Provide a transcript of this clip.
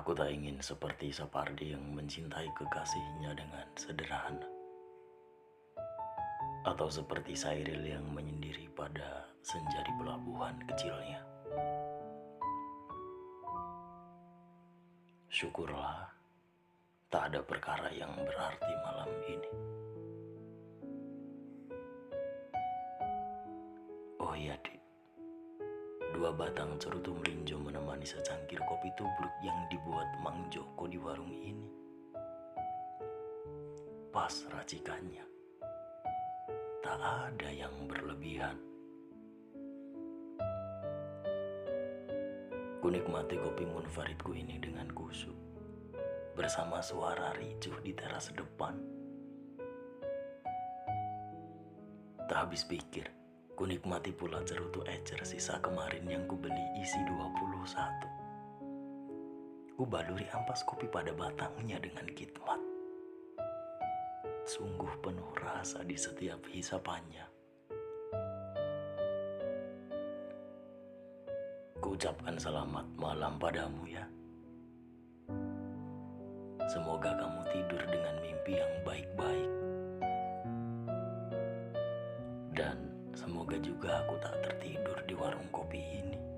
Aku tak ingin seperti Sapardi yang mencintai kekasihnya dengan sederhana. Atau seperti Sairil yang menyendiri pada senja di pelabuhan kecilnya. Syukurlah tak ada perkara yang berarti malam ini. Oh iya, Dik. Dua batang cerutu melinjo secangkir kopi tubruk yang dibuat Mang Joko di warung ini. Pas racikannya. Tak ada yang berlebihan. Kunikmati kopi munfaridku ini dengan kusuk. Bersama suara ricuh di teras depan. Tak habis pikir, Kunikmati pula cerutu ecer sisa kemarin yang kubeli isi 21. Baluri ampas kopi pada batangnya dengan khidmat. Sungguh penuh rasa di setiap hisapannya. Ku ucapkan selamat malam padamu ya. Semoga kamu tidur dengan mimpi yang baik-baik. Dan Semoga juga aku tak tertidur di warung kopi ini.